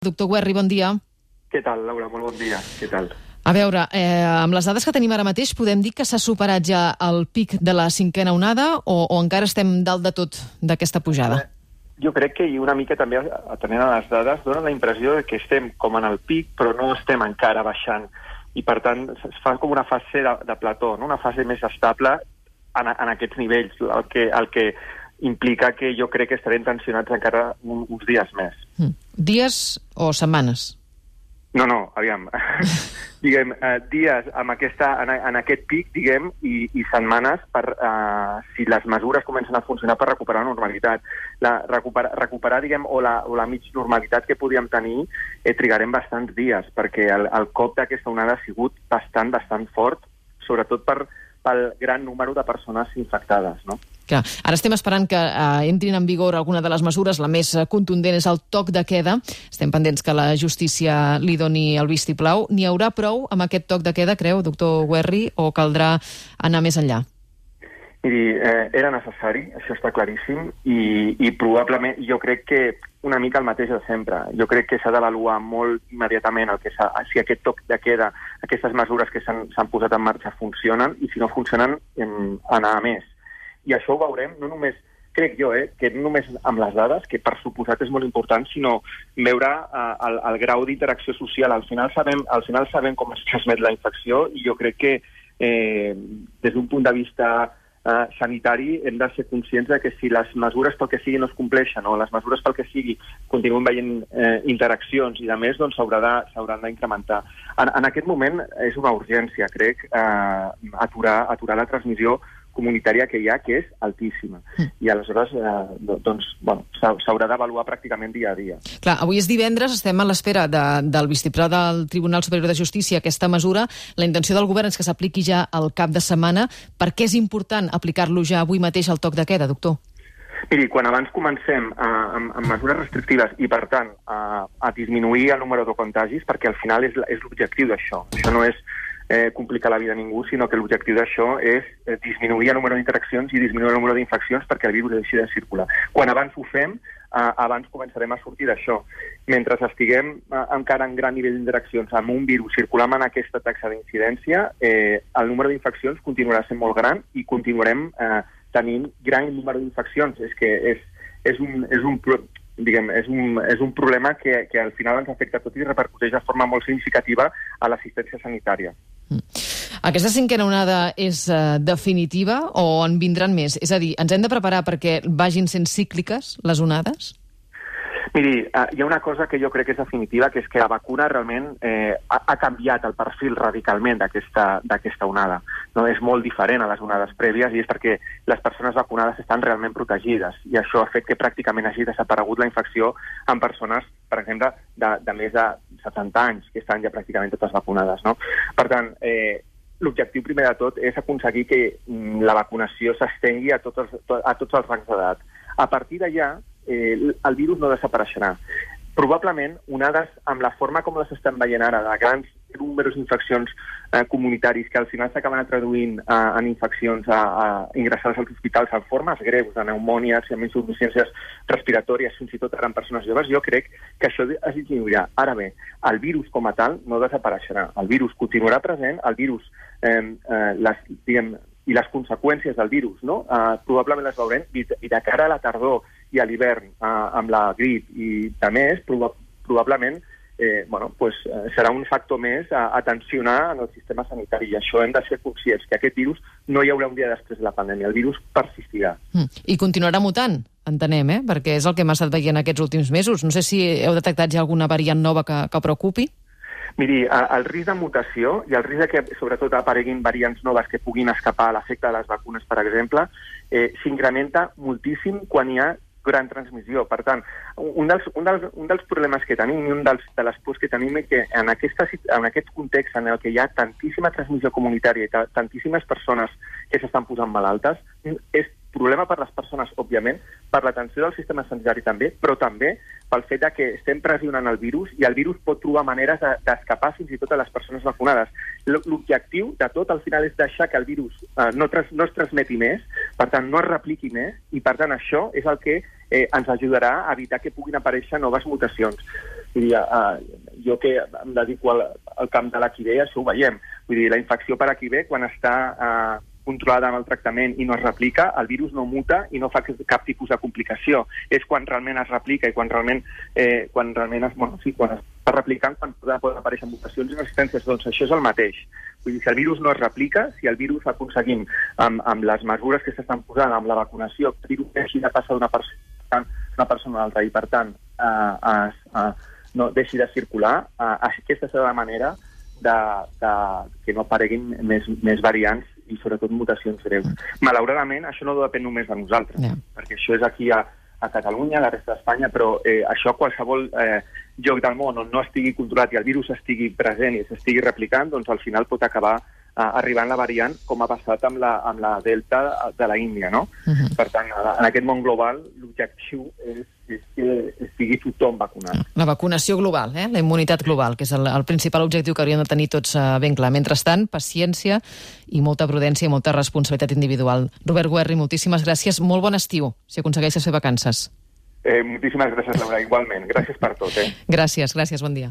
Doctor Guerri, bon dia. Què tal, Laura? Molt bon dia. Què tal? A veure, eh, amb les dades que tenim ara mateix, podem dir que s'ha superat ja el pic de la cinquena onada o, o encara estem dalt de tot d'aquesta pujada? Jo crec que i una mica també, atenent a les dades, dona la impressió de que estem com en el pic, però no estem encara baixant. I, per tant, es fa com una fase de, de plató, no? una fase més estable en, en aquests nivells, el que, el que implica que jo crec que estarem tensionats encara un, uns dies més. Mm. Dies o setmanes? No, no, aviam. diguem, eh, dies amb aquesta, en, en aquest pic, diguem, i, i setmanes per, eh, si les mesures comencen a funcionar per recuperar la normalitat. La, recuperar, recuperar diguem, o la, o la mig normalitat que podíem tenir, eh, trigarem bastants dies, perquè el, el cop d'aquesta onada ha sigut bastant, bastant fort, sobretot per, pel gran número de persones infectades, no? Clar. Ara estem esperant que eh, entrin en vigor alguna de les mesures. La més eh, contundent és el toc de queda. Estem pendents que la justícia li doni el vistiplau. N'hi haurà prou amb aquest toc de queda, creu, doctor Guerri, o caldrà anar més enllà? Miri, eh, era necessari, això està claríssim, i, i probablement jo crec que una mica el mateix de sempre. Jo crec que s'ha d'avaluar molt immediatament el que si aquest toc de queda, aquestes mesures que s'han posat en marxa funcionen, i si no funcionen, em, anar a més i això ho veurem no només crec jo, eh, que no només amb les dades, que per suposat és molt important, sinó veure eh, el, el grau d'interacció social. Al final, sabem, al final sabem com es transmet la infecció i jo crec que eh, des d'un punt de vista eh, sanitari hem de ser conscients de que si les mesures pel que sigui no es compleixen o les mesures pel que sigui continuen veient eh, interaccions i de més, doncs s'hauran d'incrementar. En, en aquest moment és una urgència, crec, eh, aturar, aturar la transmissió comunitària que hi ha, que és altíssima. Mm. I aleshores, eh, doncs, bueno, s'haurà d'avaluar pràcticament dia a dia. Clar, avui és divendres, estem a l'espera de, del vistiplau del Tribunal Superior de Justícia aquesta mesura. La intenció del govern és que s'apliqui ja al cap de setmana. Per què és important aplicar-lo ja avui mateix al toc de queda, doctor? Miri, quan abans comencem eh, amb, amb mesures restrictives i, per tant, a, a disminuir el número de contagis, perquè al final és, és l'objectiu d'això. Això no és eh, complicar la vida a ningú, sinó que l'objectiu d'això és eh, disminuir el número d'interaccions i disminuir el número d'infeccions perquè el virus deixi de circular. Quan abans ho fem, eh, abans començarem a sortir d'això. Mentre estiguem eh, encara en gran nivell d'interaccions amb un virus circulant en aquesta taxa d'incidència, eh, el número d'infeccions continuarà sent molt gran i continuarem eh, tenint gran número d'infeccions. És que és, és un, és un, diguem, és un, és un problema que, que al final ens afecta tot i repercuteix de forma molt significativa a l'assistència sanitària. Mm. Aquesta cinquena onada és uh, definitiva o en vindran més? És a dir, ens hem de preparar perquè vagin sent cícliques les onades? Miri, uh, hi ha una cosa que jo crec que és definitiva, que és que la vacuna realment eh, ha, ha canviat el perfil radicalment d'aquesta onada. No? És molt diferent a les onades prèvies i és perquè les persones vacunades estan realment protegides i això ha fet que pràcticament hagi desaparegut la infecció en persones, per exemple, de, de més de 70 anys, que estan ja pràcticament totes vacunades. No? Per tant, eh, l'objectiu primer de tot és aconseguir que mm, la vacunació s'estengui a, tots els, a tots els rangs d'edat. A partir d'allà, eh, el virus no desapareixerà. Probablement, onades amb la forma com les estem veient ara, de grans números d'infeccions eh, comunitaris que al final s'acaben traduint eh, en infeccions a, a ingressades als hospitals en formes greus, de pneumònies i amb insuficiències respiratòries, fins i tot en persones joves, jo crec que això es disminuirà. Ara bé, el virus com a tal no desapareixerà. El virus continuarà present, el virus, eh, eh, les, diguem, i les conseqüències del virus, no? Eh, probablement les veurem i, de cara a la tardor i a l'hivern eh, amb la grip i de més, proba probablement eh, bueno, pues, eh, serà un factor més a, a tensionar en el sistema sanitari i això hem de ser conscients que aquest virus no hi haurà un dia després de la pandèmia, el virus persistirà. Mm. I continuarà mutant, entenem, eh? perquè és el que hem estat veient aquests últims mesos. No sé si heu detectat ja alguna variant nova que, que preocupi. Miri, el risc de mutació i el risc de que, sobretot, apareguin variants noves que puguin escapar a l'efecte de les vacunes, per exemple, eh, s'incrementa moltíssim quan hi ha gran transmissió. Per tant, un dels, un dels, un dels problemes que tenim i un dels, de les pors que tenim és que en, aquesta, en aquest context en el que hi ha tantíssima transmissió comunitària i tantíssimes persones que s'estan posant malaltes, és problema per les persones, òbviament, per l'atenció del sistema sanitari també, però també pel fet de que estem pressionant el virus i el virus pot trobar maneres d'escapar fins i tot a les persones vacunades. L'objectiu de tot al final és deixar que el virus eh, no, no es transmeti més, per tant no es repliqui més, i per tant això és el que eh, ens ajudarà a evitar que puguin aparèixer noves mutacions. Vull dir, uh, jo que em dedico al, al camp de l'equidea, això ho veiem. Vull dir, la infecció per equidea, quan està uh, controlada amb el tractament i no es replica, el virus no muta i no fa cap tipus de complicació. És quan realment es replica i quan realment, eh, quan realment es, bueno, sí, quan es està replicant, quan poden aparèixer mutacions i resistències. Doncs això és el mateix. Vull dir, si el virus no es replica, si el virus aconseguim amb, amb les mesures que s'estan posant, amb la vacunació, el virus deixi de passar d'una persona, una persona a l'altra i, per tant, eh, es, eh, no deixi de circular, eh, aquesta serà la manera de, de que no apareguin més, més variants i sobretot mutacions greus. Malauradament, això no depèn només de nosaltres, yeah. perquè això és aquí a, a Catalunya, a la resta d'Espanya, però eh, això a qualsevol eh, lloc del món on no estigui controlat i el virus estigui present i s'estigui replicant, doncs al final pot acabar eh, arribant la variant, com ha passat amb la, amb la Delta de la Índia, no? Uh -huh. Per tant, en aquest món global, l'objectiu és és que estigui tothom vacunat. La vacunació global, eh? la immunitat global, que és el, el principal objectiu que hauríem de tenir tots uh, ben clar. Mentrestant, paciència i molta prudència i molta responsabilitat individual. Robert Guerri, moltíssimes gràcies. Molt bon estiu, si aconsegueixes fer vacances. Eh, moltíssimes gràcies, Laura, igualment. Gràcies per tot. Eh? Gràcies, gràcies, bon dia.